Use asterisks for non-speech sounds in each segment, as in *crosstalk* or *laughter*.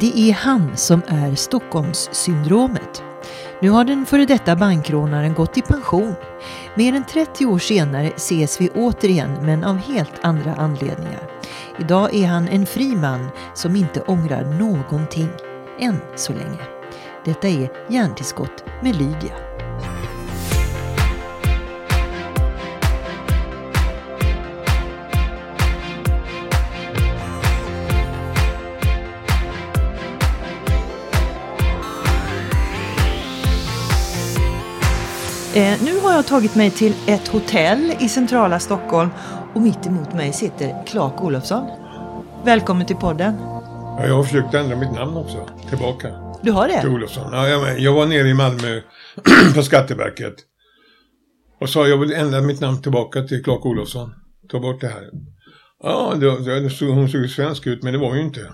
Det är han som är Stockholmssyndromet. Nu har den före detta bankrånaren gått i pension. Mer än 30 år senare ses vi återigen men av helt andra anledningar. Idag är han en fri man som inte ångrar någonting. Än så länge. Detta är Hjärntillskott med Lydia. Nu har jag tagit mig till ett hotell i centrala Stockholm och mitt emot mig sitter Clark Olofsson. Välkommen till podden. Ja, jag har försökt ändra mitt namn också, tillbaka. Du har det? Till Olofsson. Ja, jag, jag var nere i Malmö *clears throat* på Skatteverket. Och sa jag vill ändra mitt namn tillbaka till Clark Olofsson. Ta bort det här. Ja, det, det såg, hon såg svensk ut, men det var ju inte.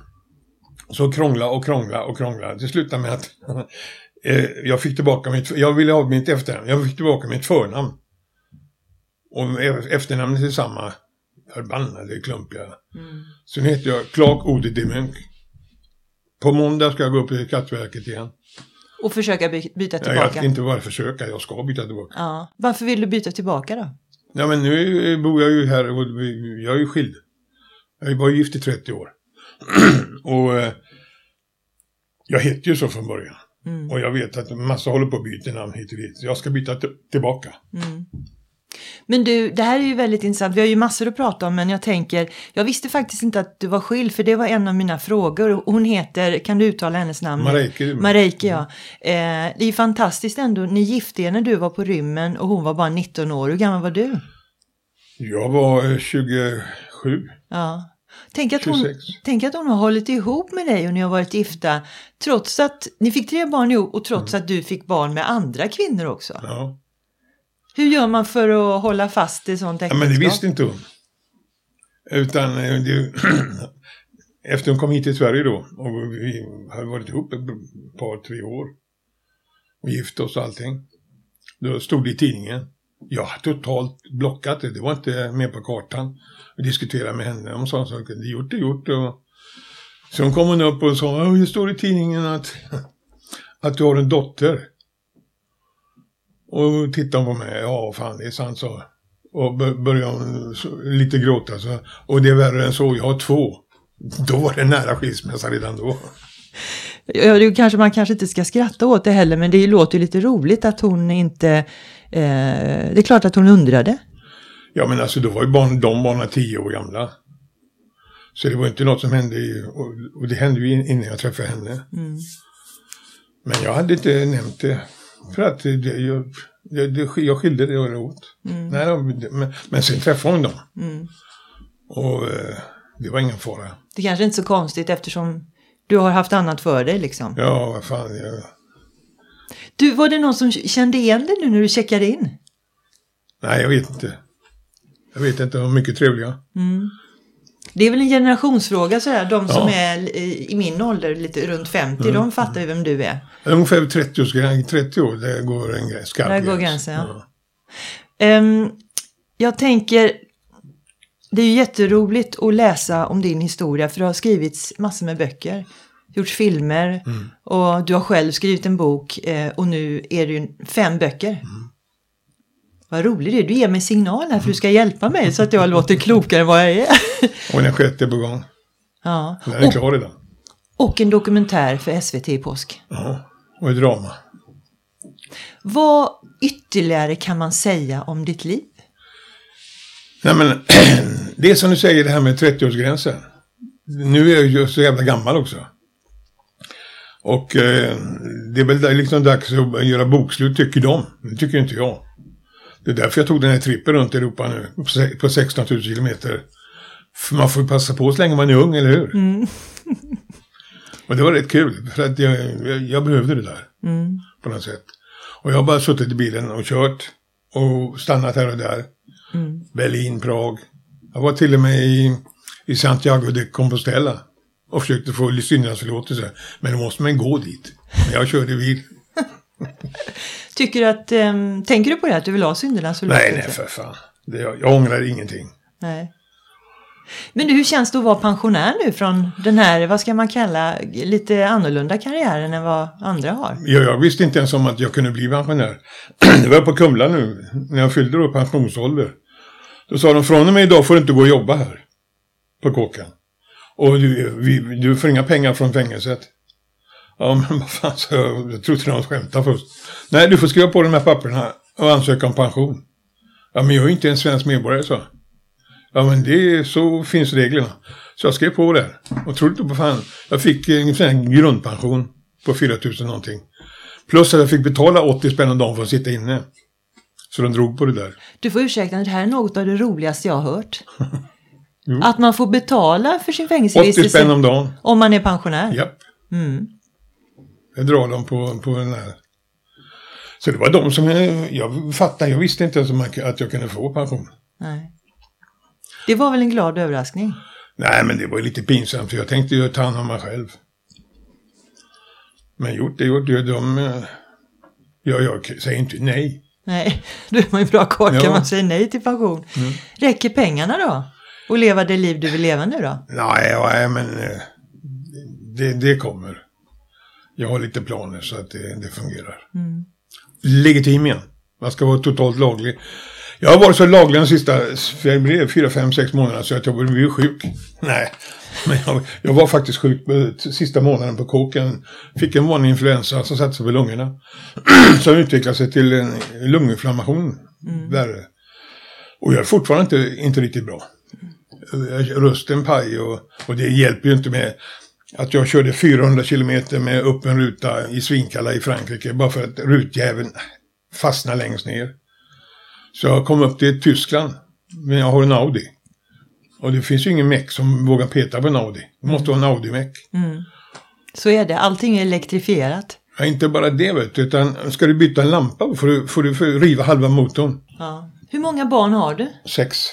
Så krångla och krångla och krångla. Det slutade med att *laughs* eh, jag fick tillbaka mitt, jag ville ha mitt efternamn, jag fick tillbaka mitt förnamn. Och efternamnet är samma förbannade klumpiga. Mm. Sen heter jag Clark Ode Demunk. På måndag ska jag gå upp till Skatteverket igen. Och försöka by byta tillbaka? Jag inte bara försöka, jag ska byta tillbaka. Ja. Varför vill du byta tillbaka då? Ja men nu bor jag ju här och jag är ju skild. Jag var gift i 30 år. *clears throat* och eh, jag heter ju så från början. Mm. Och jag vet att massa håller på att byta namn hit och dit. Jag ska byta tillbaka. Mm. Men du, det här är ju väldigt intressant. Vi har ju massor att prata om, men jag tänker, jag visste faktiskt inte att du var skild, för det var en av mina frågor. Hon heter, kan du uttala hennes namn? Mareike. Mareike, ja. Eh, det är ju fantastiskt ändå. Ni gifte er när du var på rymmen och hon var bara 19 år. Hur gammal var du? Jag var 27. Ja. Tänk att, hon, tänk att hon har hållit ihop med dig och ni har varit gifta trots att ni fick tre barn ihop och trots mm. att du fick barn med andra kvinnor också. Ja. Hur gör man för att hålla fast i sånt äktenskap? Ja, men det visste inte hon. Utan eh, det, *clears throat* efter hon kom hit till Sverige då och vi hade varit ihop ett par, tre år och gift oss och allting. Då stod det i tidningen. Jag har totalt blockat det, det var inte med på kartan. Vi diskuterade med henne om sådana saker. Det gjort är gjort. Och... Sen kom hon upp och sa, det står i tidningen att, *laughs* att du har en dotter. Och tittade på mig, ja fan det är sant så. Och började hon lite gråta så. Och det är värre än så, jag har två. Då var det nära skilsmässa redan då. Ja, det kanske, man kanske inte ska skratta åt det heller, men det låter ju lite roligt att hon inte... Eh, det är klart att hon undrade. Ja, men alltså då var ju barn, de barnen tio år gamla. Så det var inte något som hände, i, och, och det hände ju innan jag träffade henne. Mm. Men jag hade inte nämnt det. För att det, jag, det, jag skilde det åt. Mm. Nej, men, men sen träffade hon dem. Mm. Och eh, det var ingen fara. Det kanske inte är så konstigt eftersom du har haft annat för dig liksom. Ja, vad fan. Jag... Du, var det någon som kände igen dig nu när du checkade in? Nej, jag vet inte. Jag vet inte, de var mycket trevliga. Mm. Det är väl en generationsfråga sådär. De som ja. är i min ålder, lite runt 50, mm. de fattar ju vem du är. Ungefär 30 år, 30 år, det går en gräns. Där går gränsen, ja. ja. Um, jag tänker, det är ju jätteroligt att läsa om din historia för det har skrivits massor med böcker. Gjorts filmer mm. och du har själv skrivit en bok eh, och nu är det ju fem böcker. Mm. Vad roligt det är. Du ger mig signal här för du ska hjälpa mig så att jag låter klokare än vad jag är. Och den sjätte på gång. Ja. Den är och, klar idag. Och en dokumentär för SVT i påsk. Ja, och ett drama. Vad ytterligare kan man säga om ditt liv? Nej men, *clears throat* det är som du säger det här med 30-årsgränsen. Nu är jag ju så jävla gammal också. Och eh, det är väl liksom dags att göra bokslut tycker de. Det tycker inte jag. Det är därför jag tog den här trippen runt Europa nu på 16 000 kilometer. För man får passa på så länge man är ung, eller hur? Mm. *laughs* och det var rätt kul, för att jag, jag, jag behövde det där. Mm. På något sätt. Och jag har bara suttit i bilen och kört. Och stannat här och där. Mm. Berlin, Prag. Jag var till och med i, i Santiago de Compostela. Och försökte få syndagsförlåtelse. Men då måste man gå dit. Men jag körde bil. *laughs* Tycker du att, um, tänker du på det att du vill ha syndernas förlåtelse? Nej, nej för fan. Det, jag, jag ångrar ingenting. Nej. Men hur känns det att vara pensionär nu från den här, vad ska man kalla, lite annorlunda karriären än vad andra har? Ja, jag visste inte ens om att jag kunde bli pensionär. *clears throat* Det var på Kumla nu, när jag fyllde då pensionsålder. Då sa de, från och med idag får du inte gå och jobba här. På kåken. Och du, vi, du får inga pengar från fängelset. Ja, men vad fan, så jag, jag trodde de skämtade först. Nej, du får skriva på de här papperna och ansöka om pension. Ja, men jag är inte en svensk medborgare, så. Ja, men det så finns reglerna. Så jag skrev på det. Och trodde inte på fan. Jag fick en sån här grundpension på 4 000 någonting. Plus att jag fick betala 80 spänn om dagen för att sitta inne. Så de drog på det där. Du får ursäkta, det här är något av det roligaste jag har hört. *laughs* Att man får betala för sin 80 fängelsevistelse spänn om dagen. om man är pensionär. Japp. Mm. Jag drar dem på, på den här. Så det var de som, jag, jag fattade, jag visste inte ens att jag kunde få pension. Nej. Det var väl en glad överraskning? Nej, men det var ju lite pinsamt för jag tänkte ju ta hand om mig själv. Men gjort det, gjort det. De, eh, ja, jag säger inte nej. Nej, då är man ju bra kan Ja. man säga nej till pension. Räcker pengarna då? Och leva det liv du vill leva nu då? Nej, nej men eh, det, det kommer. Jag har lite planer så att det, det fungerar. Legitim igen. Man ska vara totalt laglig. Jag har varit så laglig de sista fyra, fyra, fem, sex månaderna så att jag blev sjuk. *laughs* Nej, men jag, jag var faktiskt sjuk på sista månaden på kåken. Fick en vanlig influensa som satte sig på lungorna. *clears throat* som utvecklade sig till en lunginflammation. Värre. Och jag är fortfarande inte, inte riktigt bra. Rösten paj och, och det hjälper ju inte med att jag körde 400 kilometer med öppen ruta i Svinkalla i Frankrike bara för att rutjäveln fastnade längst ner. Så jag kom upp till Tyskland, men jag har en Audi. Och det finns ju ingen meck som vågar peta på en Audi. Det måste vara en Audi-meck. Så är det, allting är elektrifierat. Ja, inte bara det vet du, utan ska du byta en lampa får du, får du riva halva motorn. Ja. Hur många barn har du? Sex,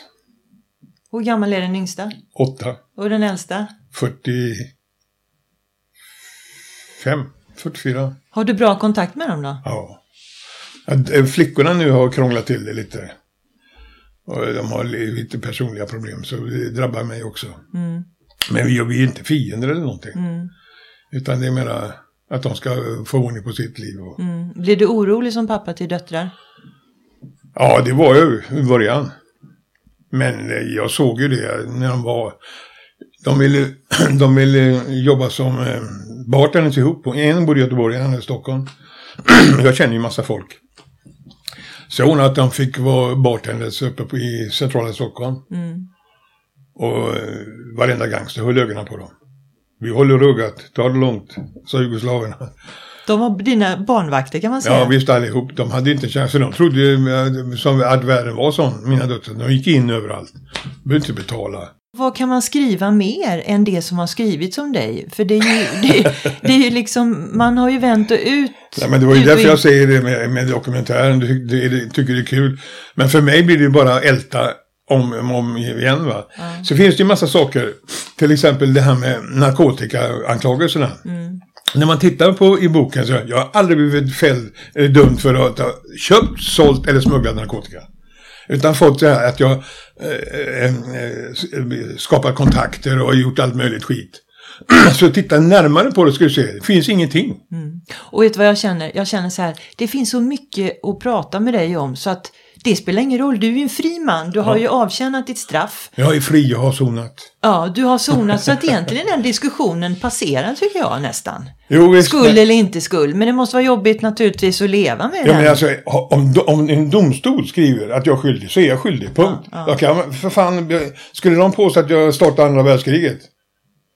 Hur gammal är den yngsta? åtta, Och den äldsta? 45, 44. Har du bra kontakt med dem då? Ja. Eh, Flickorna nu har krånglat till det lite. Och de har li- lite personliga problem så det drabbar mig också. Men vi, vi är inte fiender eller någonting. Utan det är mera att de ska få ordning på sitt liv. Och, Mm. Blir du orolig som pappa till döttrar? Ja, det var jag i början. Men eh, jag såg ju det när de var... De ville, *clears throat* de ville jobba som eh, bartenders ihop. En bodde i Göteborg, en i Stockholm. *clears throat* jag känner ju massa folk. Så hon att de fick vara bartenders uppe på, i centrala Stockholm. Och eh, varenda gangster höll ögonen på dem. Vi håller ruggat, ta det lugnt, sa jugoslaverna. De var dina barnvakter kan man säga. Ja, visst allihop. De hade inte chans. För de trodde ju eh, som att världen var sån, mina döttrar. De gick in överallt. De behövde inte betala. Vad kan man skriva mer än det som har skrivits om dig? För det är ju, det, *laughs* det är ju liksom, man har ju vänt och ut. Nej, men det var ju och därför in. jag säger det med, med dokumentären. Du, du, du tycker det är kul. Men för mig blir det ju bara älta om om, om igen. Va? Så finns det ju massa saker. Till exempel det här med narkotikaanklagelserna. När man tittar på i boken så jag har aldrig blivit fälld eller dömd för att ha köpt, sålt eller smugglat narkotika. Utan fått det här att jag eh, eh, eh, skapat kontakter och gjort allt möjligt skit. *clears throat* Så titta närmare på det ska du se. Det finns ingenting. Mm. Och vet du vad jag känner? Jag känner så här, det finns så mycket att prata med dig om så att det spelar ingen roll. Du är ju en fri man. Du har ju avtjänat ditt straff. Jag är fri, jag har sonat. Ja, du har sonat så att egentligen den diskussionen passerad tycker jag nästan. Jo, visst, Skuld men- eller inte skuld. Men det måste vara jobbigt naturligtvis att leva med Ja, den. men alltså, om, om en domstol skriver att jag är skyldig så är jag skyldig, punkt. Jag kan, för fan, skulle de påstå att jag startade andra världskriget,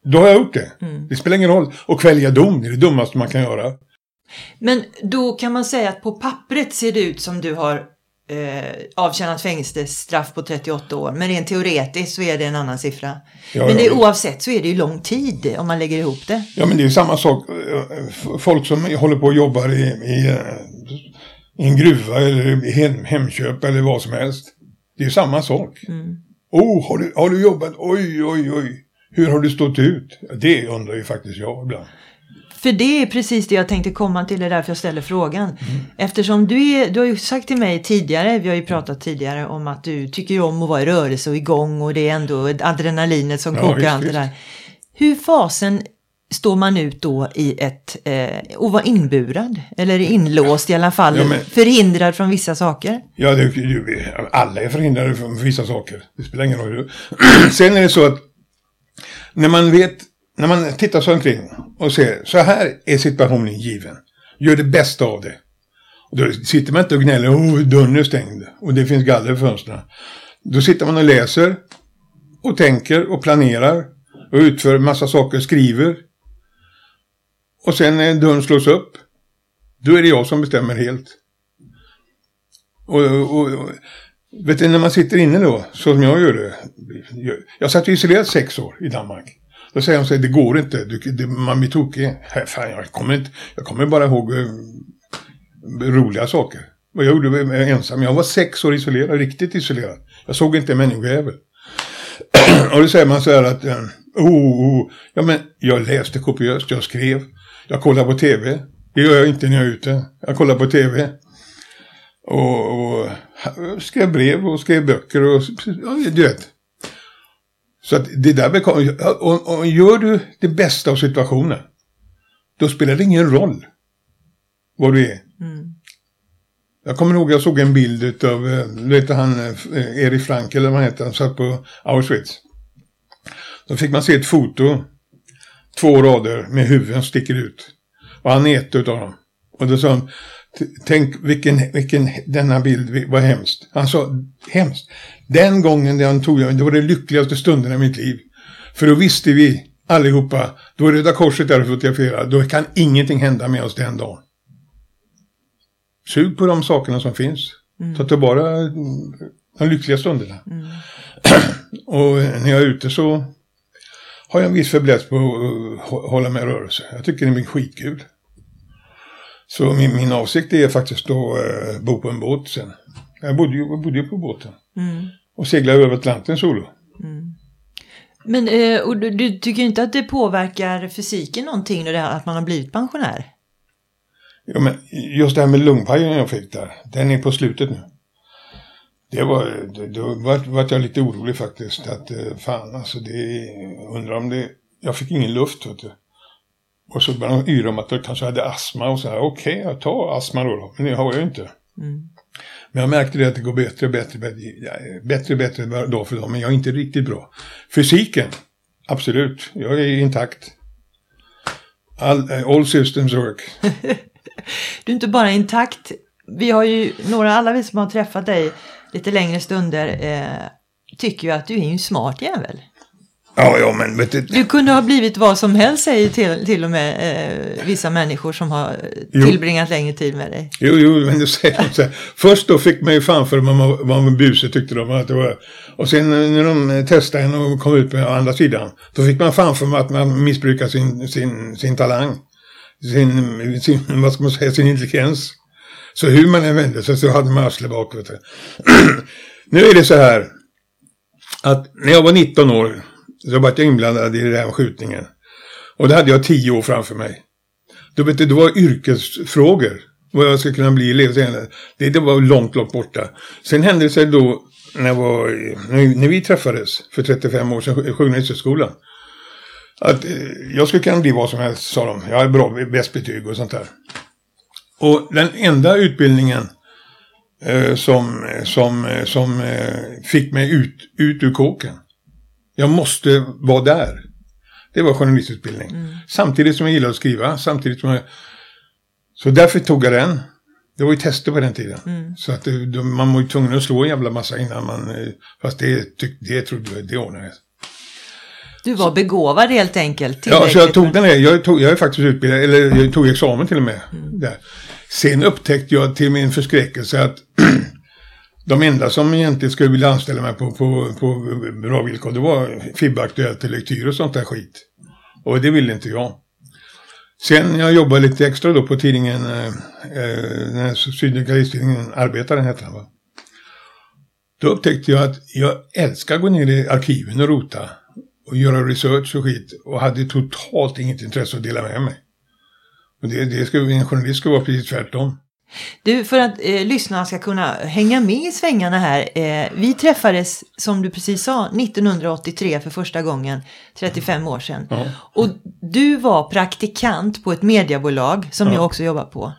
då har jag gjort det. Det spelar ingen roll. Och kvälja dom, det är det dummaste man kan göra. Men då kan man säga att på pappret ser det ut som du har eh, avtjänat fängelsestraff på 38 år. Men rent teoretiskt så är det en annan siffra. Ja, men det, ja. oavsett så är det ju lång tid om man lägger ihop det. Ja, men det är samma sak. eh, Folk som håller på och jobbar i, i, eh, i en gruva eller i hem, Hemköp eller vad som helst. Det är samma sak. Oh, har du, har du jobbat? Oj, oj, oj. Hur har du stått ut? Det undrar ju faktiskt jag ibland. För det är precis det jag tänkte komma till, det är därför jag ställer frågan. Mm. Eftersom du, är, du har ju sagt till mig tidigare, vi har ju pratat tidigare om att du tycker om att vara i rörelse och igång och det är ändå adrenalinet som ja, kokar allt det där. Hur fasen står man ut då i ett, eh, och var inburad, eller inlåst i alla fall, ja, men, förhindrad från vissa saker? Ja, det, det, alla är förhindrade från vissa saker. Det spelar ingen roll. *clears throat* Sen är det så att när man vet, när man tittar sig omkring och ser, så här är situationen given. Gör det bästa av det. Och då sitter man inte och gnäller, oh, dörren är stängd och det finns galler i fönstren. Då sitter man och läser och tänker och planerar och utför massa saker, skriver och sen när dörren slås upp, då är det jag som bestämmer helt. Och, och, och vet du, när man sitter inne då, så som jag gör det. Jag satt isolerad sex år i Danmark. Då säger de så här, det går inte, du, det, man blir tokig. Fan, jag, kommer inte, jag kommer bara ihåg eh, roliga saker. Vad jag gjorde var eh, ensam. Jag var sex år isolerad, riktigt isolerad. Jag såg inte en människojävel. *clears throat* och då säger man så här att, uh, oh, oh, ja men jag läste kopiöst, jag skrev. Jag kollade på tv. Det gör jag inte när jag är ute. Jag kollar på tv. Och, och skrev brev och skrev böcker och ja, du vet. Så att det där och, och gör du det bästa av situationen. Då spelar det ingen roll. Var du är. Mm. Jag kommer ihåg jag såg en bild av, eh, du vet han, eh, Erik Frank eller vad han heter, han satt på Auschwitz. Då fick man se ett foto två rader med huvuden sticker ut. Och han är ett utav dem. Och då sa han, tänk vilken, vilken, denna bild var hemskt. Han sa, hemskt. Den gången det han tog, det var det lyckligaste stunden i mitt liv. För då visste vi allihopa, då är Röda Korset där och fotograferar, då kan ingenting hända med oss den dagen. Sug på de sakerna som finns. Mm. Ta tillvara de lyckliga stunderna. Mm. *clears throat* och när jag är ute så har jag en viss fäbless på att hålla med rörelse. Jag tycker det är skitkul. Så min, min avsikt är faktiskt att äh, bo på en båt sen. Jag bodde ju, bodde ju på båten. Mm. Och seglade över Atlanten solo. Mm. Men eh, och du, du, tycker inte att det påverkar fysiken någonting det att man har blivit pensionär? Ja, men just det här med lungpajen jag fick där, den är på slutet nu. Det var, då vart var jag lite orolig faktiskt. Att eh, fan alltså det, undrar om det, jag fick ingen luft vet du. Och så började de yra om att jag kanske hade astma och så här. Okej, okay, jag tar astma då, då. Men det har jag inte. Mm. Men jag märkte det att det går bättre och bättre, bättre, bättre, bättre dag för dag. Men jag är inte riktigt bra. Fysiken, absolut. Jag är intakt. All, eh, all systems work. *laughs* du är inte bara intakt. Vi har ju några, alla vi som har träffat dig lite längre stunder eh, tycker ju att du är en smart jävel. Ja, ja, men vet du... Du kunde ha blivit vad som helst, säger till, till och med eh, vissa människor som har jo. tillbringat längre tid med dig. Jo, jo, men du säger så här. Först då fick man ju fan för man var, busig tyckte de att det var. Och sen när de testade en och kom ut på andra sidan. Då fick man fan för att man missbrukar sin, sin, sin talang. Sin, sin, vad ska man säga, sin intelligens. Så hur man än vände sig så hade man arslet bak. *clears throat* nu är det så här att när jag var 19 år så var jag inblandad i den här skjutningen. Och då hade jag tio år framför mig. Då vet du, det var yrkesfrågor. Vad jag ska kunna bli i Det, det var långt, långt borta. Sen hände det sig då när, var, när vi träffades för 35 år sedan, Journalisthögskolan. Att eh, jag skulle kunna bli vad som helst, sa de. Jag har bra, bäst betyg och sånt där. Och den enda utbildningen eh, som, som, eh, som eh, fick mig ut, ut ur kåken. Jag måste vara där. Det var journalistutbildning. Mm. Samtidigt som jag gillade att skriva. Samtidigt som jag... Så därför tog jag den. Det var ju tester på den tiden. Mm. Så att det, man var ju tvungen att slå en jävla massa innan man... Eh, fast det, det, det trodde jag, det ordnade du var begåvad helt enkelt. Ja, så jag tog den här. Jag, tog, jag är faktiskt utbildad, eller jag tog examen till och med. Mm. Där. Sen upptäckte jag till min förskräckelse att *clears throat* de enda som egentligen skulle vilja anställa mig på, på, på bra villkor, det var FIB-aktuellt lektyr och sånt där skit. Och det ville inte jag. Sen jag jobbade lite extra då på tidningen, eh, eh, den här Syndikalisttidningen, Arbetaren hette den va. Då upptäckte jag att jag älskar att gå ner i arkiven och rota och göra research och skit och hade totalt inget intresse att dela med mig. Och det, det skulle, en journalist ska vara precis tvärtom. Du, för att eh, lyssnarna ska kunna hänga med i svängarna här. Eh, vi träffades, som du precis sa, 1983 för första gången, 35 år sedan. Ja. Och du var praktikant på ett mediebolag som Ja. jag också jobbar på.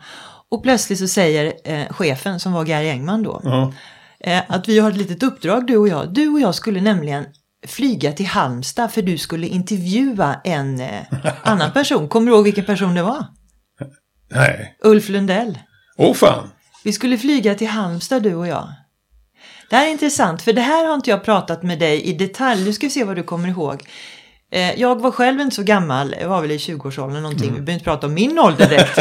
Och plötsligt så säger eh, chefen, som var Gary Engman då, Ja. eh, att vi har ett litet uppdrag du och jag. Du och jag skulle nämligen flyga till Halmstad för du skulle intervjua en eh, annan person. Kommer du ihåg vilken person det var? Nej. Ulf Lundell. Åh fan. Vi skulle flyga till Halmstad du och jag. Det här är intressant för det här har inte jag pratat med dig i detalj. Nu ska vi se vad du kommer ihåg. Eh, Jag var själv inte så gammal, jag var väl i 20-årsåldern någonting. Vi behöver inte prata om min ålder direkt.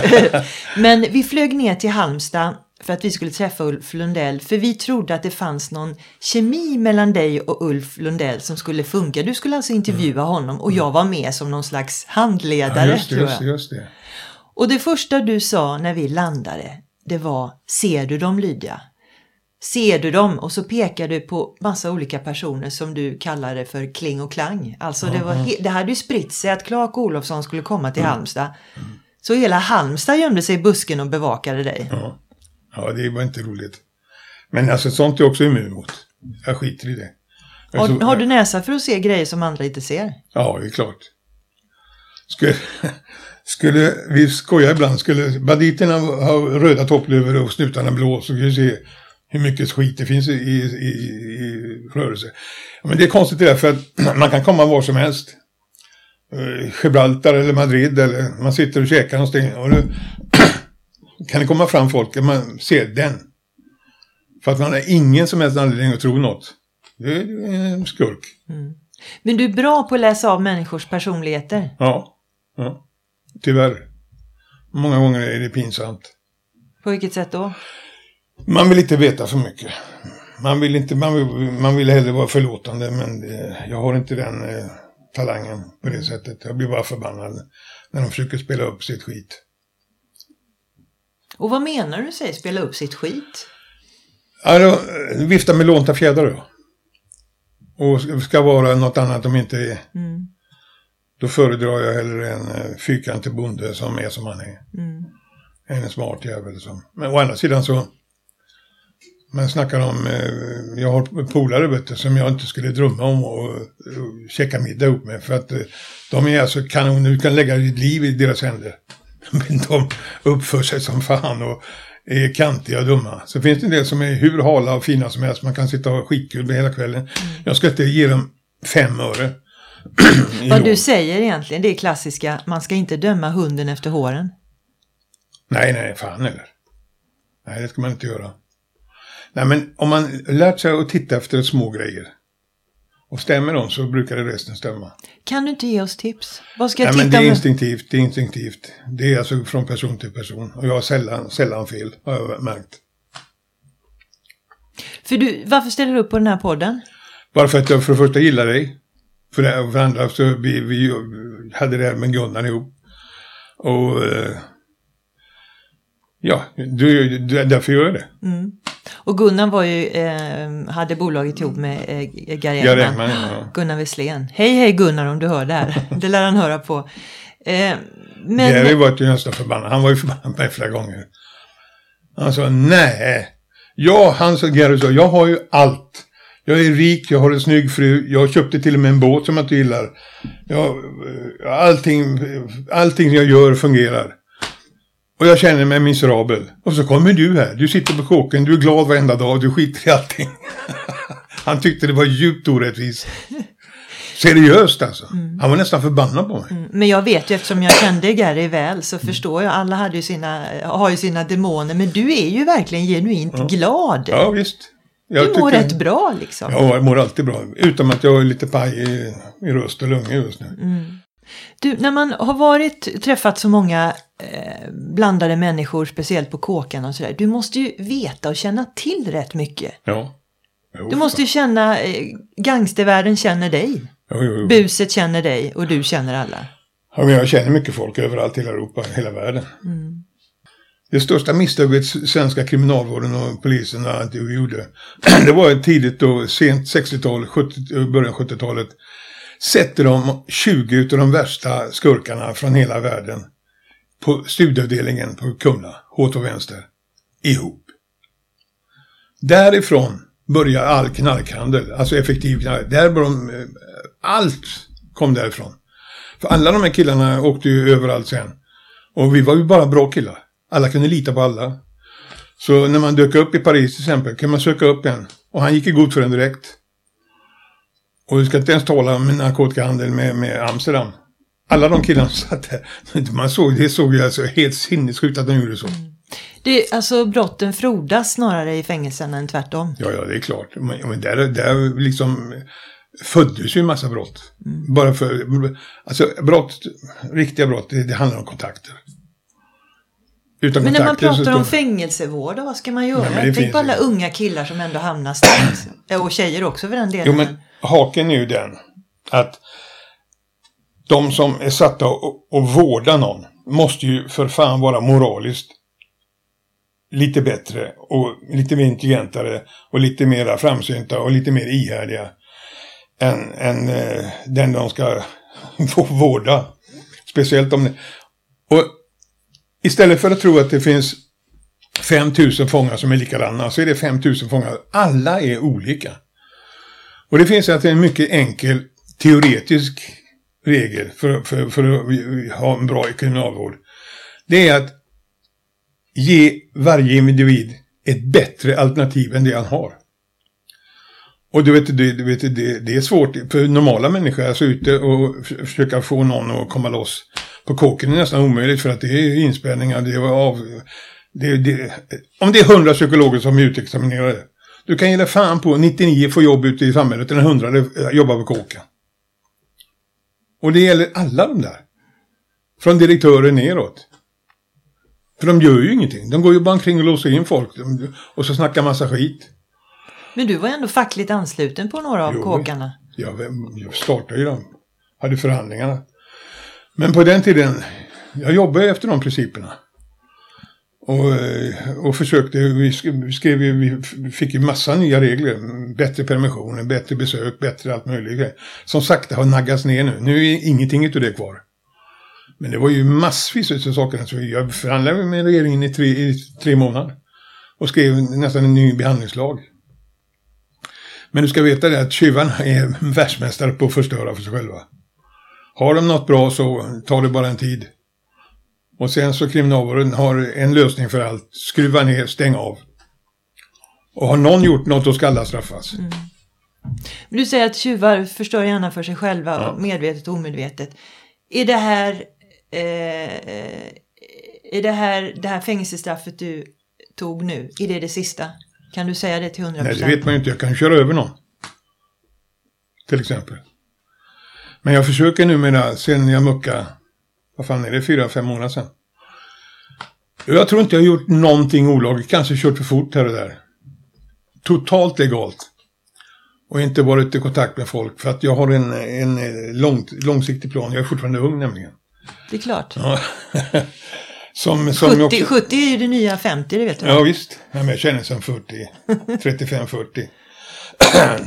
*laughs* Men vi flög ner till Halmstad för att vi skulle träffa Ulf Lundell. För vi trodde att det fanns någon kemi mellan dig och Ulf Lundell som skulle funka. Du skulle alltså intervjua honom och jag var med som någon slags handledare. Ja, just det, just det, just det. Och det första du sa när vi landade, det var Ser du dem Lydia? Ser du dem? Och så pekar du på massa olika personer som du kallade för Kling och Klang. Alltså det, var det hade ju spritt sig att Clark Olofsson skulle komma till Halmstad. Så hela Halmstad gömde sig i busken och bevakade dig. Ja. ja, det var inte roligt. Men alltså sånt är jag också immun mot. Jag skiter i det. Har, så- har du näsa för att se grejer som andra inte ser? Ja, det är klart. Skulle, skulle vi skoja ibland, skulle banditerna ha röda topplöver och snutarna blå så skulle vi se hur mycket skit det finns i, i, i, i rörelse. Men det är konstigt det där för att *clears throat* man kan komma var som helst. Eh, Gibraltar eller Madrid eller man sitter och käkar någonstans och nu *clears throat* kan det komma fram folk och man ser den. För att man har ingen som helst anledning att tro något. Det är en skurk. Men du är bra på att läsa av människors personligheter. Ja, ja. Tyvärr. Många gånger är det pinsamt. På vilket sätt då? Man vill inte veta för mycket. Man vill, inte, man vill, man vill hellre vara förlåtande, men eh, jag har inte den eh, talangen på det sättet. Jag blir bara förbannad när de försöker spela upp sitt skit. Och vad menar du säger spela upp sitt skit? Eh, vifta med lånta fjädrar då. Och ska- vara något annat om inte är. Mm. Då föredrar jag hellre en eh, fyrkantig bonde som är som han är. Mm. än en smart jävel. Som. Men å andra sidan så, man snackar om, eh, jag har polare vet du, som jag inte skulle drömma om att uh, käka middag ihop med. För att eh, de är alltså kanon, du kan lägga ditt liv i deras händer. *laughs* Men de uppför sig som fan och är kantiga och dumma. Så finns det en del som är hur hala och fina som helst. Man kan sitta och ha skitkul hela kvällen. Jag ska inte ge dem fem öre. *clears throat* Vad du säger egentligen, det är klassiska, man ska inte döma hunden efter håren. Nej, nej, fan eller. Nej, det ska man inte göra. Nej, men om man lärt sig att titta efter små grejer och stämmer de så brukar det resten stämma. Kan du inte ge oss tips? Vad ska jag Nej, men titta det är med? instinktivt, det är instinktivt. Det är alltså från person till person. Och jag har sällan, sällan fel, har jag märkt. För du, varför ställer du upp på den här podden? Bara för att jag för det första gillar dig. För det för andra så vi, vi hade det här med Gunnar ihop. Och eh, ja, du, du, därför gör jag det. Och Gunnar var ju, eh, hade bolaget ihop med eh, Gary. Engman, ja. Gunnar Wesslén. Hej hej Gunnar om du hör det här. *laughs* Det lär han höra på. Eh, men, Gary var ju nästan förbannad. Han var ju förbannad på mig flera gånger. Han sa nej. Ja, han sa, Gary sa, jag har ju allt. Jag är rik, jag har en snygg fru, jag köpte till och med en båt som jag inte gillar. Jag, allting, allting jag gör fungerar. Och jag känner mig miserabel. Och så kommer du här, du sitter på kåken, du är glad varenda dag, du skiter i allting. *laughs* Han tyckte det var djupt orättvist. Seriöst alltså. Han var nästan förbannad på mig. men jag vet ju eftersom jag kände Gary väl så förstår jag. Alla hade ju sina, har ju sina demoner. Men du är ju verkligen genuint glad. Ja, visst. Jag du mår tycker- rätt bra liksom. Ja, jag mår alltid bra. Utom att jag är lite paj i, i röst och lungor just nu. Du, när man har varit, träffat så många eh, blandade människor, speciellt på kåkan och sådär. Du måste ju veta och känna till rätt mycket. Ja. Jo, Du måste ju känna, eh, gangstervärlden känner dig. Jo, jo. Buset känner dig och du känner alla. Ja, men jag känner mycket folk överallt i hela Europa, hela världen. Det största misstaget svenska kriminalvården och polisen gjorde, *clears throat* det var tidigt då, sent 60-tal, eh, början 70-talet. Sätter de 20 av de värsta skurkarna från hela världen på studieavdelningen på Kumla, H2 Vänster, ihop. Därifrån börjar all knarkhandel, alltså effektiv knark. Där började de, eh, allt kom därifrån. För alla de här killarna åkte ju överallt sen. Och vi var ju bara bra killar. Alla kunde lita på alla. Så när man dök upp i Paris till exempel kan man söka upp en. Och han gick i god för en direkt. Och vi ska inte ens tala om narkotikahandel med, med Amsterdam. Alla de killarna som satt där. Man såg, det såg ju alltså helt sinnessjukt att de gjorde så. Det, alltså brotten frodas snarare i fängelserna än tvärtom. Ja, ja, det är klart. Men, men där, där liksom föddes ju en massa brott. Mm. Bara för, alltså brott, riktiga brott, det, det handlar om kontakter. Utan men när man pratar om fängelsevård, vad ska man göra? Nej, Tänk på alla unga killar som ändå hamnar snett. Och tjejer också för den delen. Jo, men haken är ju den att de som är satta att vårda någon måste ju för fan vara moraliskt lite bättre och lite mer intelligentare och lite mer framsynta och lite mer ihärdiga än, än eh, den de ska *laughs* vårda. Speciellt om det. Och istället för att tro att det finns 5000 fångar som är likadana så är det 5000 fångar. Alla är olika. Och det finns alltså en mycket enkel teoretisk regel för, för, för att ha en bra kriminalvård. Det är att ge varje individ ett bättre alternativ än det han har. Och du vet, det, du vet det, det är svårt för normala människor, alltså ute och försöka få någon att komma loss på kåken är nästan omöjligt för att det är inspärrningar, det är av... Det, det, om det är hundra psykologer som är utexaminerade, du kan ge dig fan på 99 får jobb ute i samhället, en hundra jobbar på kåken. Och det gäller alla de där. Från direktörer neråt. För de gör ju ingenting. De går ju bara omkring och låser in folk. Och så snackar massa skit. Men du var ändå fackligt ansluten på några av jo, kåkarna. Jag, jag startade ju dem. Hade förhandlingarna. Men på den tiden, jag jobbade efter de principerna. Och, eh, och försökte, vi skrev, vi fick ju massa nya regler. Bättre permissioner, bättre besök, bättre allt möjligt. Som sakta har naggats ner nu. Nu är ingenting utav det kvar. Men det var ju massvis av saker. Så jag förhandlade med regeringen i tre, i tre månader. Och skrev nästan en ny behandlingslag. Men du ska veta det att tjuvarna är världsmästare på att förstöra för sig själva. Har de något bra så tar det bara en tid. Och sen så kriminalvården har en lösning för allt. Skruva ner, stäng av. Och har någon gjort något då ska alla straffas. Mm. Du säger att tjuvar förstör gärna för sig själva, ja. medvetet och omedvetet. Är det här, eh, är det här, det här fängelsestraffet du tog nu, är det det sista? Kan du säga det till 100%? Nej, det vet man ju inte. Jag kan köra över någon. Till exempel. Men jag försöker numera, sen jag muckade, vad fan är det, fyra, fem månader sedan. Jag tror inte jag har gjort någonting olagligt, kanske kört för fort här och där. Totalt legalt. Och inte varit i kontakt med folk för att jag har en, en lång, långsiktig plan. Jag är fortfarande ung nämligen. Det är klart. Ja. *laughs* som, som 70, också... 70 är ju det nya 50, det vet du. Ja visst. Ja, men jag känner som 40. 35-40.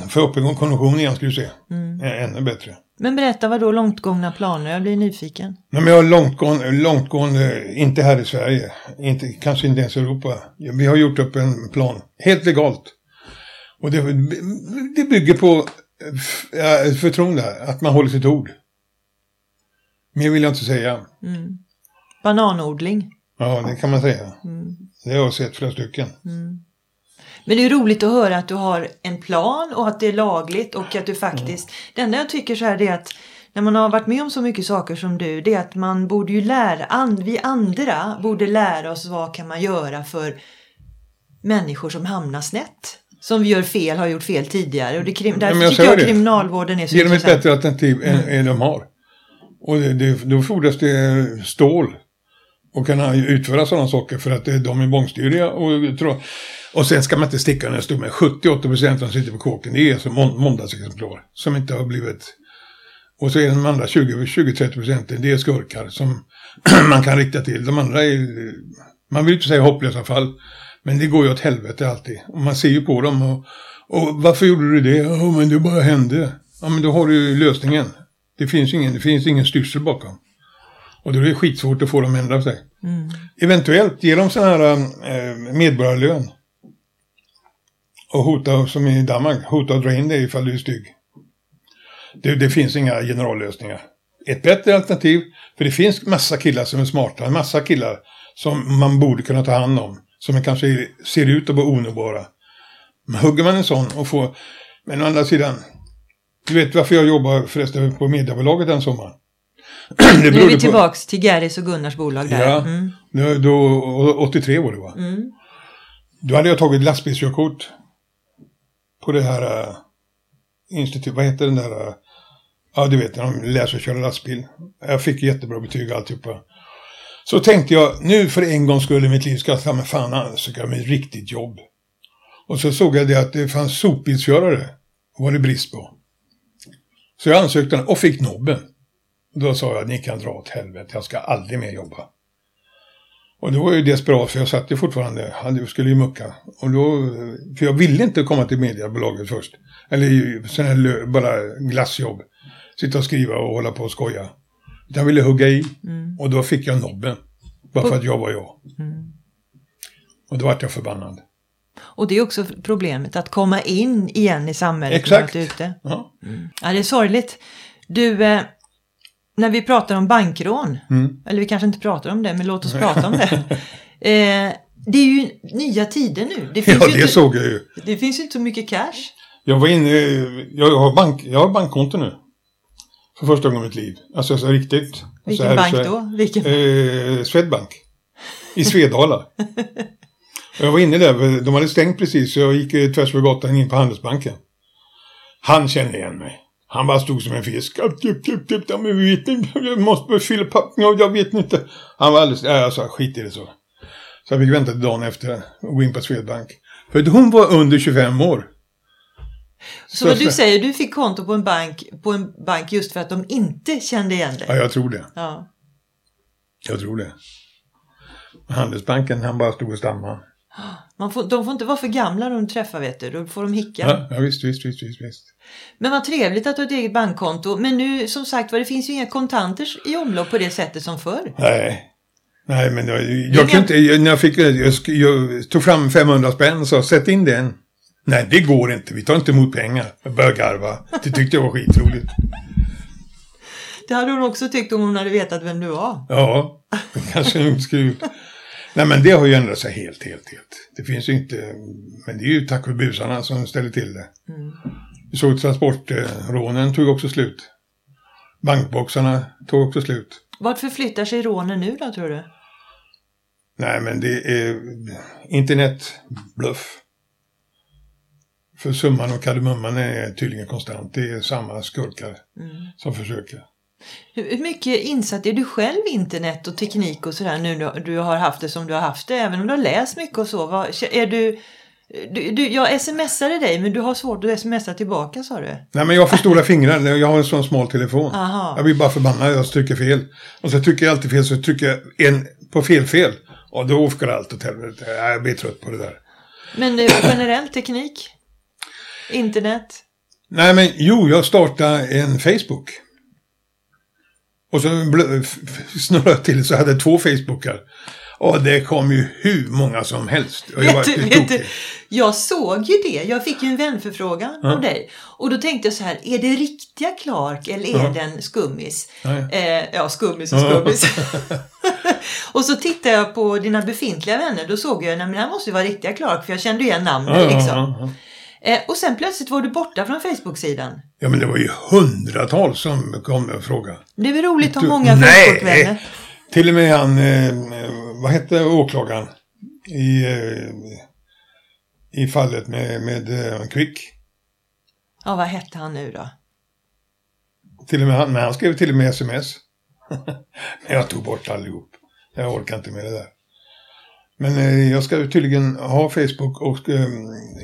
Få upp en konvention igen skulle du se. Mm. Ännu bättre. Men berätta vad då långtgångna planer? Jag blir nyfiken. Nej, men jag har långtgående, långtgående, inte här i Sverige, inte, kanske inte ens i Europa. Vi har gjort upp en plan, helt legalt. Och det, det bygger på förtroende, att man håller sitt ord. Mer vill jag inte säga. Mm. Bananodling. Ja, det kan man säga. Mm. Det har jag sett flera stycken. Mm. Men det är roligt att höra att du har en plan och att det är lagligt och att du faktiskt... Mm. Det enda jag tycker så här är att när man har varit med om så mycket saker som du, det är att man borde ju lära, and, vi andra borde lära oss vad kan man göra för människor som hamnar snett. Som gör fel, har gjort fel tidigare. Och det, därför jag tycker jag det. kriminalvården är så Ge dem ett bättre alternativ än, mm. än de har. Och det, det, då fordras det stål. Och kan utföra sådana saker för att de är bångstyriga. Och, och sen ska man inte sticka under stol med 78% som sitter på kåken. Det är alltså måndagsexemplar som inte har blivit... Och så är de andra 20-30 procenten, det är skurkar som *clears throat* man kan rikta till. De andra är, man vill inte säga hopplösa fall, men det går ju åt helvete alltid. Och man ser ju på dem och, och varför gjorde du det? Ja, men det bara hände. Ja, men då har du ju lösningen. Det finns ingen, det finns ingen styrsel bakom. Och då är det skitsvårt att få dem att ändra sig. Mm. Eventuellt ge dem sån här um, eh, medborgarlön. Och hota, som i Danmark, hota att dra in dig ifall du är stygg. Det, det finns inga generallösningar. Ett bättre alternativ, för det finns massa killar som är smarta, en massa killar som man borde kunna ta hand om. Som kanske ser ut att vara onåbara. Men hugger man en sån och får... Men å andra sidan, du vet varför jag jobbar förresten på mediebolaget den sommaren? *clears throat* Nu är vi berodde på- tillbaks till Garris och Gunnars bolag där. Ja, Mm. då, då, 83 var det va? Mm. Då hade jag tagit lastbilskörkort. På det här uh, institut, vad heter den där? Uh, ja, du vet, när de lär sig köra lastbil. Jag fick jättebra betyg alltihopa. Så tänkte jag, nu för en gång skulle mitt liv ska jag ta mig fan ansöka om ett riktigt jobb. Och så såg jag det att det fanns sopbilsförare. var det brist på. Så jag ansökte och fick nobben. Då sa jag, ni kan dra åt helvete, jag ska aldrig mer jobba. Och då var jag ju desperat för jag satt ju fortfarande, jag skulle ju mucka. Och då, för jag ville inte komma till mediebolaget först. Eller sån här bara glassjobb. Sitta och skriva och hålla på och skoja. Utan Jag ville hugga i. Mm. Och då fick jag nobben. Bara för att jag var jag. Mm. Och då vart jag förbannad. Och det är också problemet, att komma in igen i samhället. Exakt. Ute. Ja. Ja, det är sorgligt. Du, eh, när vi pratar om bankrån, Mm. eller vi kanske inte pratar om det, men låt oss prata om det. *laughs* Eh, det är ju nya tider nu. Det finns, ja, ju, det inte, såg jag ju. det finns ju inte så mycket cash. Jag var inne, jag har, bank, jag har bankkonto nu. För första gången i mitt liv. Alltså så riktigt. Vilken alltså, här- bank så- då? Vilken? Eh, Swedbank. I Svedala. *laughs* Jag var inne där, de hade stängt precis så jag gick tvärs över gatan in på Handelsbanken. Han kände igen mig. Han bara stod som en fisk. Ja, men vi vet inte, jag måste fylla papp. Ja, jag vet inte. Han var alldeles, ja, jag sa skit i det så. Så jag fick vänta till dagen efter och gå in på Swedbank. För hon var under 25 år. Så, vad du säger, du fick konto på en bank, på en bank just för att de inte kände igen Ja, dig? jag tror det. Ja. Jag tror det. Handelsbanken, han bara stod och stammade. Man får, de får inte vara för gamla när de träffar, vet du. Då får de hicka. Ja, ja visst, visst, visst, visst, visst. Men vad trevligt att du har ett eget bankkonto. Men nu, som sagt var, det finns ju inga kontanter i omlopp på det sättet som förr. Nej. Nej, men jag, jag kunde inte, jag, när jag fick, jag, jag tog fram 500 spänn och sa sätt in den. Nej, det går inte. Vi tar inte emot pengar. Jag började garva. Det tyckte jag var skitroligt. Det hade hon också tyckt om hon hade vetat vem du var. Ja, kanske inte skulle. Nej, men det har ju ändrat sig helt, helt, helt. Det finns ju inte, men det är ju tack vare busarna som ställer till det. Mm. Vi såg transportrånen tog också slut. Bankboxarna tog också slut. Vart förflyttar sig rånen nu då, tror du? Nej, men det är internet, bluff. För summan och kardemumman är tydligen konstant. Det är samma skurkar Mm. som försöker. Hur mycket insatt är du själv i internet och teknik och sådär nu när du har haft det som du har haft det? Även om du har läst mycket och så. Vad, är du, du, du, jag smsade dig men du har svårt att smsa tillbaka sa du? Nej, men jag för stora fingrar. Jag har en sån smal telefon. Aha. Jag blir bara förbannad. Jag trycker fel. Och så trycker jag alltid fel. Så trycker jag en på fel fel. Och då åker allt åt helvete. Jag blir trött på det där. Men eh, generell teknik? Internet? Nej, men jo, jag startade en Facebook. Och så snurrade jag till så jag hade två Facebookar. Och det kom ju hur många som helst. Och jag Vet vet du, jag såg ju det. Jag fick ju en vänförfrågan Ja. av dig. Och då tänkte jag så här, är det riktiga Clark eller är Ja. det en skummis? Nej. Eh, ja, skummis och Ja. skummis. *laughs* och så tittade jag på dina befintliga vänner. Då såg jag, nej men det här måste ju vara riktiga Clark. För jag kände igen namnet Ja, ja, liksom. ja, ja. Eh, och sen plötsligt var du borta från Facebook-sidan. Ja, men det var ju hundratals som kom och frågade. Det är väl roligt Du- många! Facebook-vänner. Till och med han, eh, vad hette åklagaren i, eh, i fallet med, med eh, Quick? Ja, vad hette han nu då? Till och med han, men han skrev till och med sms. *laughs* men jag tog bort allihop. Jag orkar inte med det där. Men eh, jag ska tydligen ha Facebook och eh,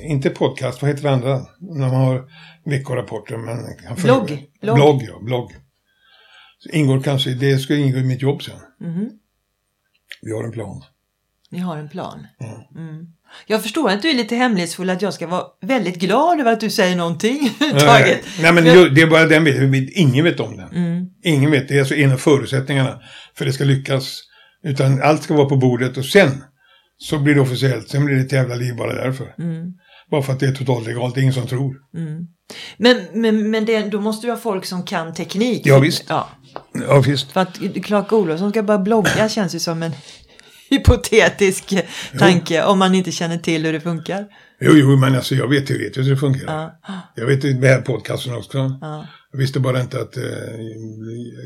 inte podcast, vad heter det andra? När man har veckorapporter. Men Blogg. Blogg. Blogg, ja. Blogg. Så ingår kanske, det ska ingå i mitt jobb sen. Mhm. Vi har en plan. Ni har en plan. Mm. Jag förstår att du är lite hemlighetsfull, att jag ska vara väldigt glad över att du säger någonting *laughs* överhuvudtaget. Nej, men det är bara den biten. Ingen vet om den. Mm. Ingen vet. Det är alltså en av förutsättningarna för att det ska lyckas. Utan allt ska vara på bordet och sen så blir det officiellt. Sen blir det ett jävla liv bara därför. Mm. Bara för att det är totalt legalt. Det är ingen som tror. Men, men, men det, då måste du ha folk som kan teknik. Ja, visst. Ja, Ja, visst. för att Clark Olofsson ska bara blogga *clears throat* känns ju som en hypotetisk tanke om man inte känner till hur det funkar. Jo, jo, men alltså jag vet teoretiskt hur det fungerar. Ja, Jag vet det med podcasten också. ja. Jag visste bara inte att... Eh,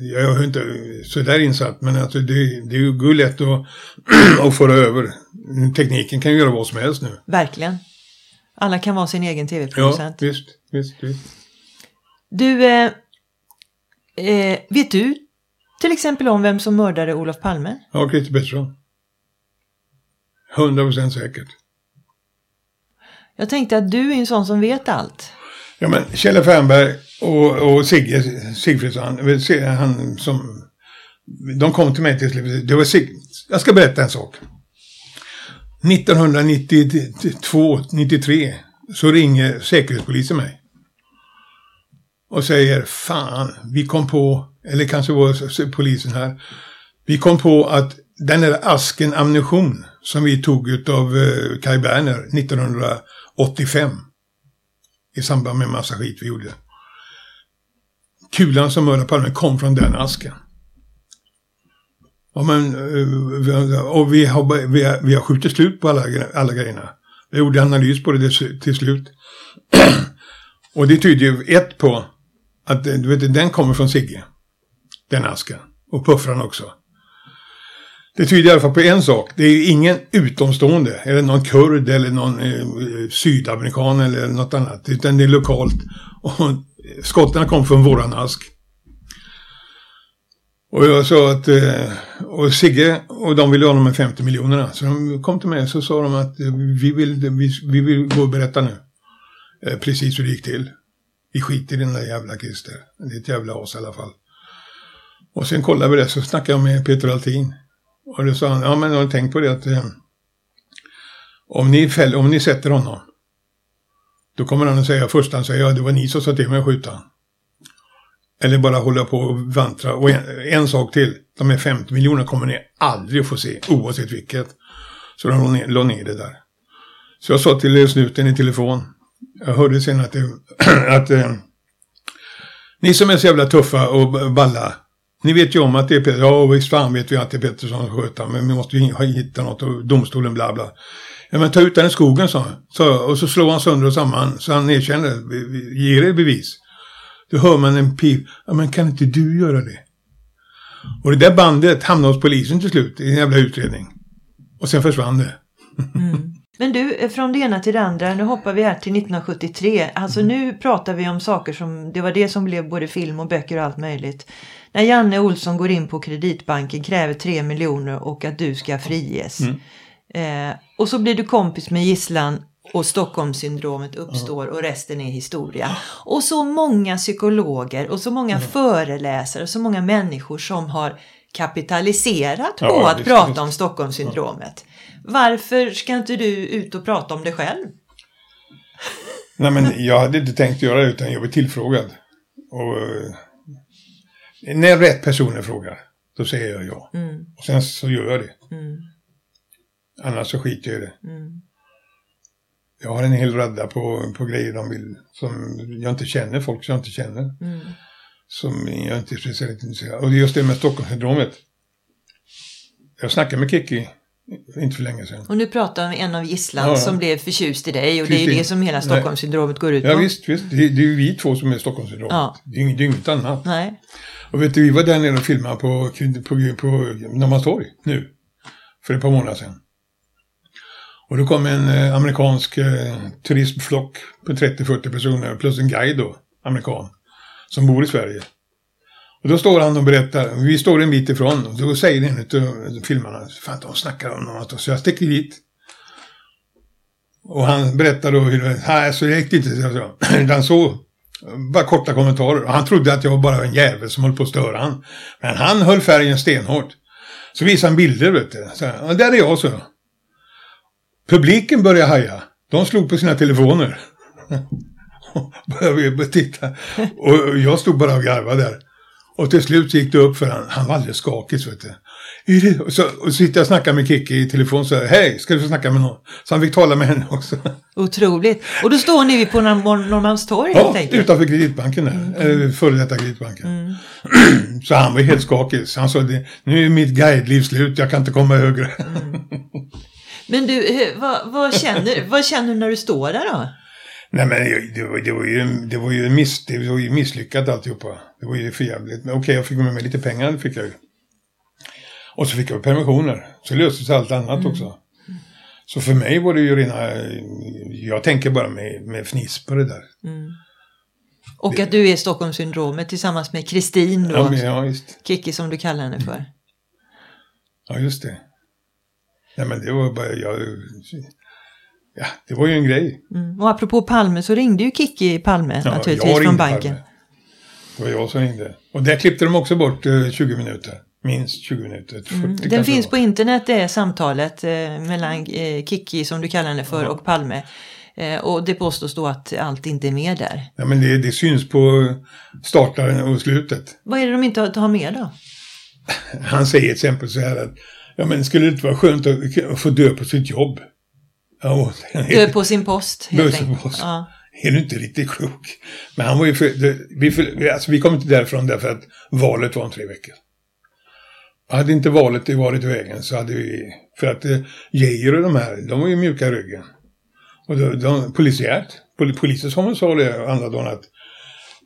jag är inte så där insatt, men alltså det, det är ju lätt att, *clears throat* att föra över. Tekniken kan ju göra vad som helst nu. Verkligen. Alla kan vara sin egen Ja, tv-producent. visst, visst, visst. Du, eh, eh, vet du till exempel om vem som mördade Olof Palme? Ja, Christer Pettersson. 100 procent säkert. Jag tänkte att du är en sån som vet allt. Ja, men Kjell Fernberg och, och Sigge Sigfridsson, han som... De kom till mig till slut. Det var Sig, Jag ska berätta en sak. 1992, 93 så ringer Säkerhetspolisen mig. Och säger, fan, vi kom på, eller kanske var polisen här. Vi kom på att den där asken ammunition som vi tog av eh, Kai Berner 1985 i samband med massa skit vi gjorde. Kulan som mördade Palme kom från den asken. Ja, men, eh, och vi har, vi har, vi har skjutit slut på alla, alla grejerna. Vi gjorde analys på det till- slut. *clears throat* och det tyder ju ett på att eh, du vet, den kommer från Sigge. Den asken. Och puffran också. Det tyder i alla fall på en sak. Det är ingen utomstående, eller någon kurd eller någon eh, eh, sydamerikan eller något annat. Utan det är lokalt. Och skotten kom från våran ask. Och jag sa att, eh, och Sigge och de ville ha de här 50 miljonerna. Så de kom till mig och så sa de att eh, vi vill, vi, vi vill gå och berätta nu. Eh, precis hur det gick till. Vi skiter i den där jävla Christer. Det är ett jävla as i alla fall. Och sen kollade vi det så snackade jag med Peter Altin. Och då sa han, ja men har ni tänkt på det att eh, om, ni fäll, om ni sätter honom. Då kommer han att säga, först han säger, ja det var ni som sa till mig att skjuta. Eller bara hålla på och vantra. Och en, en sak till, de här 50 miljonerna kommer ni aldrig få se, oavsett vilket. Så de la ner, la ner det där. Så jag sa till snuten i telefon, jag hörde sen att, det, *clears throat* att eh, ni som är så jävla tuffa och balla, ni vet ju om att det är Peter, ja visst fan vet vi att det är Pettersson som sköter, men vi måste ju hitta något och domstolen bla bla. Ja men ta ut den i skogen sa han. Och så slår han sönder och samman så han erkänner, ger er bevis. Då hör man en pip, ja men kan inte du göra det? Och det där bandet hamnade hos polisen till slut i en jävla utredning. Och sen försvann det. Men du, från det ena till det andra, nu hoppar vi här till 1973. Alltså nu pratar vi om saker som, det var det som blev både film och böcker och allt möjligt. När Janne Olsson går in på Kreditbanken, kräver 3 miljoner och att du ska friges. Eh, och så blir du kompis med gisslan och Stockholmssyndromet uppstår och resten är historia. Och så många psykologer och så många föreläsare och så många människor som har kapitaliserat på Ja, att visst, prata visst. om Stockholmssyndromet. Varför ska inte du ut och prata om det själv? Nej men jag hade inte tänkt göra det utan jag blev tillfrågad. Och eh, när rätt personer frågar, då säger jag ja. Mm, Och sen så gör jag det. mm, Annars så skiter jag i det. mm. Jag har en hel radda på, på grejer de vill, som jag inte känner, folk som jag inte känner. Mm. Som jag inte är speciellt intresserad av. Och det är just det med Stockholmssyndromet. Jag snackade med Kikki, inte för länge sedan. Och nu pratar vi med en av gisslan Ja, ja. som blev förtjust i dig och det är ju det som hela Stockholmssyndromet går ut på. Ja visst, visst. Det, är ju vi två som är Stockholmssyndromet. Ja. Det, är, inget- det är inget annat. Nej. Och vet du, vi var där nere och filmade på, på, på Norrmalmstorg nu. För ett par månader sedan. Och då kom en eh, amerikansk eh, turistflock på 30-40 personer plus en guide då, amerikan, som bor i Sverige. Och då står han och berättar, vi står en bit ifrån, och då säger en av filmarna, fan de snackar om något, så jag sticker dit. Och han berättar då hur det, nej så gick det inte, så, *clears throat* utan så, bara korta kommentarer. Och han trodde att jag var bara en jävel som höll på att störa han. Men han höll färgen stenhårt. Så visade han bilder, vet du. Så, där är jag, så. Publiken började haja. De slog på sina telefoner. *laughs* började titta. Och jag stod bara och garvade där. Och till slut gick det upp för han, han var alldeles skakig. Vet du. Och så, och så sitter jag och snackar med Kikki i telefon och säger hej, ska du få snacka med någon? Så han fick tala med henne också. Otroligt. Och då står ni på Norrmalmstorg helt ja, enkelt? utanför kreditbanken där. Mm. Före detta kreditbanken. Mm. *clears throat* så han var helt skakig. Så han sa, nu är mitt guideliv slut, jag kan inte komma högre. Mm. *laughs* Men du, vad, vad, känner, vad känner du när du står där då? Nej men det, var, det, var ju, det, var ju miss, det var ju misslyckat alltihopa. Det var ju förjävligt. Men okej, okay, jag fick med mig lite pengar, det fick jag ju. Och så fick jag permissioner. Så löste sig allt annat mm. också. Så för mig var det ju rena... Jag tänker bara med, med fniss på det där. Mm. Och det, att du är Stockholmssyndromet tillsammans med Kristin då. Ja, men, ja. Kiki som du kallar henne för. Ja, just det. Nej men det var bara... Jag, ja, det var ju en grej. Mm. Och apropå Palme så ringde ju Kiki Palme ja, naturligtvis från banken. Palme. Det var jag som ringde. Och där klippte de också bort eh, 20 minuter. Minst 20 minuter. 40 mm. Den finns på internet det samtalet eh, mellan eh, Kiki som du kallar henne för ja. och Palme. Eh, och det påstås då att allt inte är med där. Ja men det, det syns på startaren och slutet. Vad är det de inte har med då? Han säger till exempel så här att ja men skulle det inte vara skönt att få dö på sitt jobb? Ja, dö på sin post helt enkelt. Post. Ja. Är du inte riktigt klok? Men han var ju för, det, vi, för, alltså vi kom inte därifrån därför att valet var om tre veckor. Hade inte valet varit i vägen så hade vi... För att eh, Geijer och de här, de var ju mjuka i ryggen. Och de, de, polisiärt, pol, polisen som sa det andra dagen att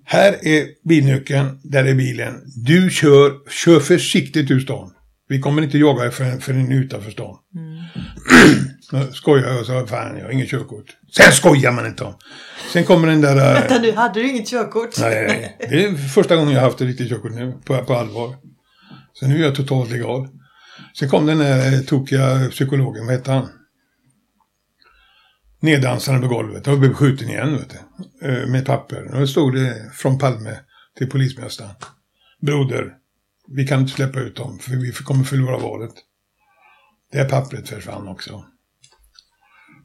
här är bilnyckeln, där är bilen. Du kör, kör försiktigt ur stan. Vi kommer inte jaga förrän, förrän utanför stan. Mm. skojar jag och sa, fan jag har inget körkort. Sen skojar man inte om. Sen kommer den där... Eh, Vänta nu, hade du inget körkort? Nej, det är första gången jag haft ett riktigt körkort nu, på, på allvar. Så nu är jag totalt legal. Sen kom den där tokiga psykologen, vad hette han? Neddansande på golvet. Han blev skjuten igen, vet du. Eh, med papper. Och då stod det från Palme till polismästaren. Broder, vi kan inte släppa ut dem för vi kommer förlora valet. Det pappret försvann också.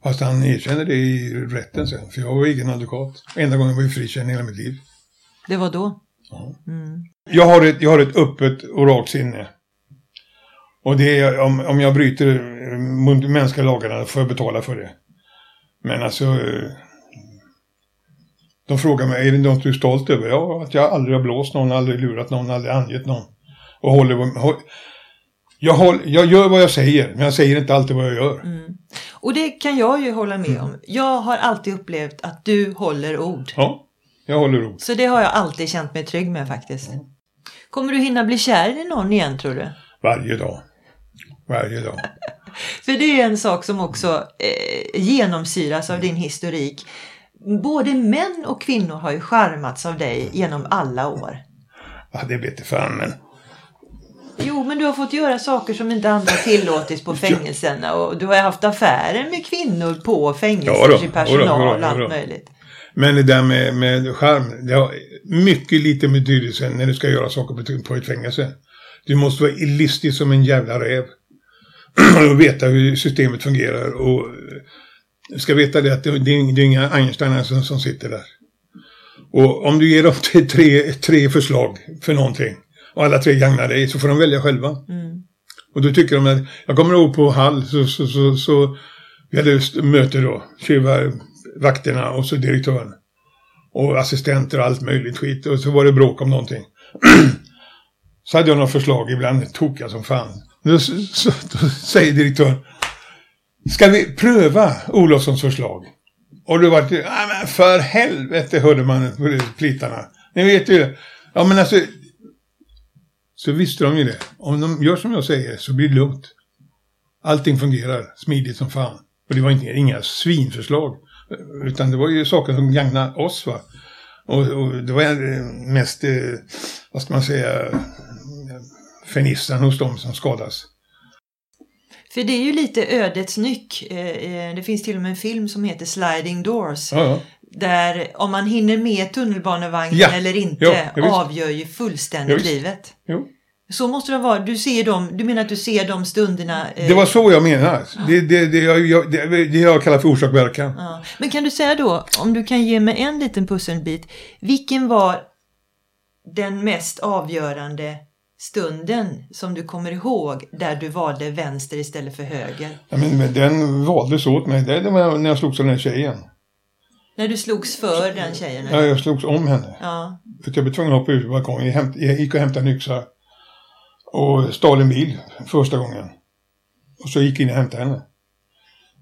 Fast han erkände det i rätten sen, för jag var egen advokat. Enda gången jag var frikänd i hela mitt liv. Det var då? Ja. Mm. Jag, har ett, jag har ett öppet och rakt sinne. Och det är, om, om jag bryter mot mänskliga lagarna får jag betala för det. Men alltså... De frågar mig, är det något du är stolt över? Ja, att jag aldrig har blåst någon, aldrig lurat någon, aldrig angett någon. Och håller... håller jag, håll, jag gör vad jag säger, men jag säger inte alltid vad jag gör. Mm. Och det kan jag ju hålla med om. Jag har alltid upplevt att du håller ord. Ja. Jag håller ord. Så det har jag alltid känt mig trygg med faktiskt. Mm. Kommer du hinna bli kär i någon igen tror du? Varje dag. Varje dag. *laughs* För det är en sak som också eh, genomsyras av din historik. Både män och kvinnor har ju charmats av dig genom alla år. Ja, det vet jag fan men... Jo, men du har fått göra saker som inte andra tillåtits på fängelserna. Och du har haft affärer med kvinnor på fängelser, ja, personal och allt möjligt. Men det där med, med charm, det har mycket liten betydelse när du ska göra saker på ett fängelse. Du måste vara listig som en jävla räv. *clears throat* och veta hur systemet fungerar. Och du ska veta det att det, det är inga Einsteiner som, som sitter där. Och om du ger dem *laughs* tre, tre förslag för någonting och alla tre gagnar dig så får de välja själva. Mm. Och då tycker de att, jag kommer ihåg på Hall så, så, så, så vi hade möte då, tjuvar, vakterna och så direktören. Och assistenter och allt möjligt skit. Och så var det bråk om någonting. *clears throat* så hade jag några förslag, ibland tokiga som fan. Då, så, då säger direktören. Ska vi pröva Olofssons förslag? Och det var ja men för helvete hörde man på plitarna. Ni vet ju. Ja men alltså. Så visste de ju det. Om de gör som jag säger så blir det lugnt. Allting fungerar smidigt som fan. Och det var inte, inga svinförslag. Utan det var ju saker som gagnade oss. Va? Och, och det var mest, eh, vad ska man säga, fernissan hos dem som skadas. För det är ju lite ödets nyck. Eh, eh, det finns till och med en film som heter Sliding Doors. Ja, ja. Där om man hinner med tunnelbanevagnen ja. eller inte avgör ju fullständigt livet. Jo. Så måste det vara. Du, ser dem, du menar att du ser de stunderna? Eh... Det var så jag menade. Det, det, det, jag, det, det jag kallar för orsak verkan. Ja. Men kan du säga då, om du kan ge mig en liten pusselbit. Vilken var den mest avgörande stunden som du kommer ihåg där du valde vänster istället för höger? Ja, men, men den valdes åt mig. Det var när jag slogs av den tjejen. När du slogs för den tjejen? Ja, jag slogs om henne. Ja. För jag blev tvungen att hoppa ut på balkongen. Jag gick och hämtade en yxa och stal en bil första gången. Och så gick jag in och hämtade henne.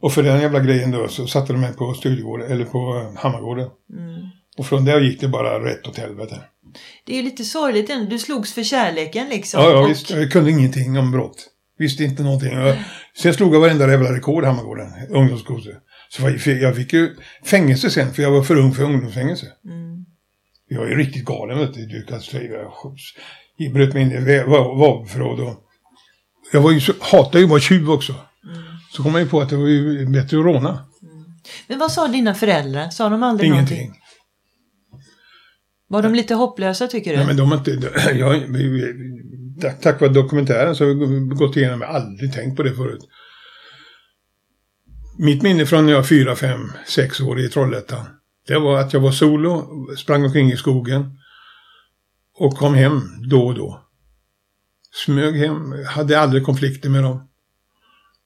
Och för den jävla grejen då så satte de mig på Studiegården, eller på Hammargården. Mm. Och från där gick det bara rätt åt helvete. Det är ju lite sorgligt ändå. Du slogs för kärleken liksom. Ja, ja och- visst. Jag kunde ingenting om brott. Visste inte någonting. Jag, sen slog jag varenda jävla rekord i Hammargården, ungdomskurser. Så jag fick, jag fick ju fängelse sen, för jag var för ung för ungdomsfängelse. Mm. Jag är riktigt galen, vet du. du kan säga, jag bröt mig in i vapenförråd och... Jag var ju så, hatade ju att vara tjuv också. Mm. Så kom jag ju på att det var ju bättre att råna. Men vad sa dina föräldrar? Sa de aldrig Ingenting. någonting? Var de lite hopplösa tycker du? Nej, men de har inte... *clears throat* Jag, tack, tack vare dokumentären så har vi gått igenom, jag har aldrig tänkt på det förut. Mitt minne från när jag var fyra, fem, sex år i Trollhättan. Det var att jag var solo, sprang omkring i skogen. Och kom hem då och då. Smög hem, hade aldrig konflikter med dem.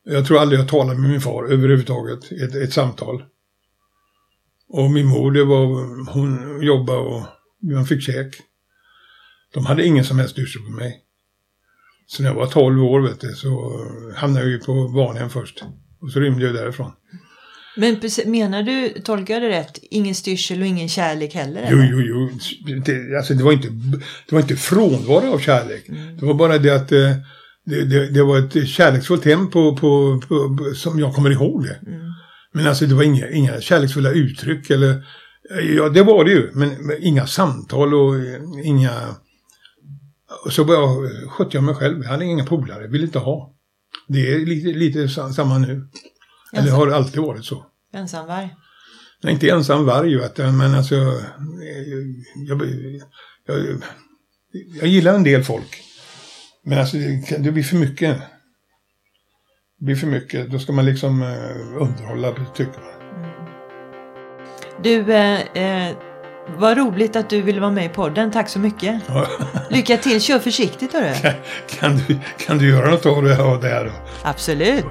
Jag tror aldrig jag talade med min far överhuvudtaget, ett, ett samtal. Och min mor, det var, hon jobbade och man fick käk. De hade ingen som helst styrsel på mig. Så när jag var 12 år vet du, så hamnade jag ju på barnhem först. Och så rymde jag därifrån. Men menar du, tolkar jag det rätt, ingen styrsel och ingen kärlek heller? Jo, eller? jo, jo. Det, alltså, det, var inte, det var inte frånvaro av kärlek. Det var bara det att eh, det, det, det var ett kärleksfullt hem på, på, på, som jag kommer ihåg det. Men alltså det var inga, inga kärleksfulla uttryck eller... Ja, det var det ju. Men, men inga samtal och eh, inga... Och så bara skötte jag mig själv. Jag hade inga polare, ville inte ha. Det är lite, lite sa- samma nu. Eller har alltid varit så. Ensamvarg? Nej, inte ensam varg, vet du, men alltså... eh, Jag, jag, jag, jag gillar en del folk. Men alltså, det, kan- det blir för mycket. Det blir för mycket. Då ska man liksom eh, underhålla, tycker man. Du, eh, eh, vad roligt att du ville vara med i podden. Tack så mycket. Ja, *laughs* Lycka till, kör försiktigt hörru. kan, du, kan du göra något av det här? det? Absolut.